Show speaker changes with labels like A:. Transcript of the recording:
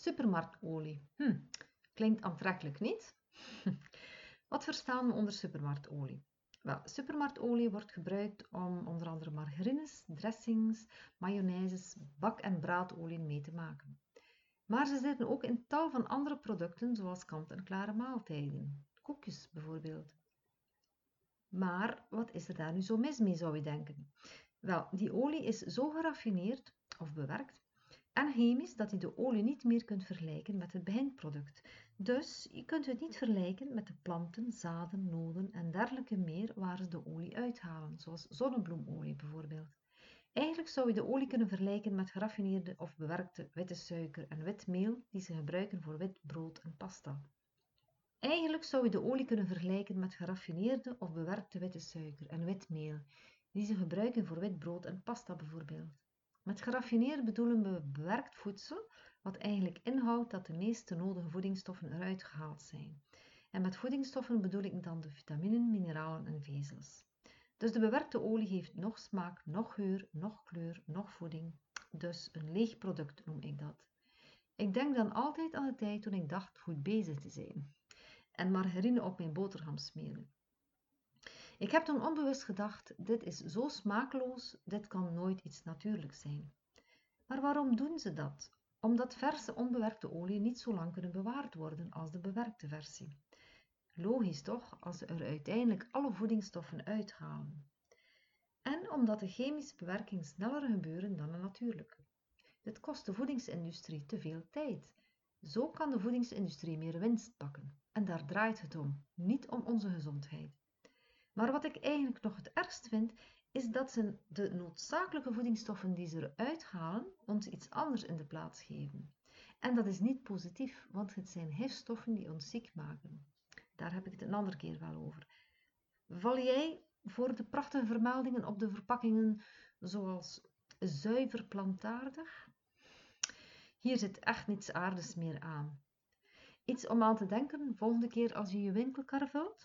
A: Supermarktolie. Hm, klinkt aantrekkelijk niet? Wat verstaan we onder supermarktolie? Wel, supermarktolie wordt gebruikt om onder andere margarines, dressings, mayonaises, bak- en braadolie mee te maken. Maar ze zitten ook in tal van andere producten zoals kant-en-klare maaltijden, koekjes bijvoorbeeld. Maar wat is er daar nu zo mis mee, zou je denken? Wel, die olie is zo geraffineerd of bewerkt en chemisch dat je de olie niet meer kunt vergelijken met het beginproduct. Dus je kunt het niet vergelijken met de planten, zaden, noden en dergelijke meer waar ze de olie uithalen, zoals zonnebloemolie bijvoorbeeld. Eigenlijk zou je de olie kunnen vergelijken met geraffineerde of bewerkte witte suiker en wit meel die ze gebruiken voor wit brood en pasta. Eigenlijk zou je de olie kunnen vergelijken met geraffineerde of bewerkte witte suiker en wit meel die ze gebruiken voor wit brood en pasta bijvoorbeeld. Met geraffineerd bedoelen we bewerkt voedsel, wat eigenlijk inhoudt dat de meeste nodige voedingsstoffen eruit gehaald zijn. En met voedingsstoffen bedoel ik dan de vitaminen, mineralen en vezels. Dus de bewerkte olie heeft nog smaak, nog geur, nog kleur, nog voeding. Dus een leeg product noem ik dat. Ik denk dan altijd aan de tijd toen ik dacht goed bezig te zijn. En margarine op mijn boterham smeren. Ik heb toen onbewust gedacht, dit is zo smakeloos, dit kan nooit iets natuurlijks zijn. Maar waarom doen ze dat? Omdat verse onbewerkte olie niet zo lang kunnen bewaard worden als de bewerkte versie. Logisch toch, als ze er uiteindelijk alle voedingsstoffen uithalen. En omdat de chemische bewerking sneller gebeuren dan de natuurlijke. Dit kost de voedingsindustrie te veel tijd. Zo kan de voedingsindustrie meer winst pakken. En daar draait het om, niet om onze gezondheid. Maar wat ik eigenlijk nog het ergst vind, is dat ze de noodzakelijke voedingsstoffen die ze eruit halen, ons iets anders in de plaats geven. En dat is niet positief, want het zijn gifstoffen die ons ziek maken. Daar heb ik het een andere keer wel over. Val jij voor de prachtige vermeldingen op de verpakkingen zoals zuiver plantaardig? Hier zit echt niets aardigs meer aan. Iets om aan te denken volgende keer als je je winkelkar vult?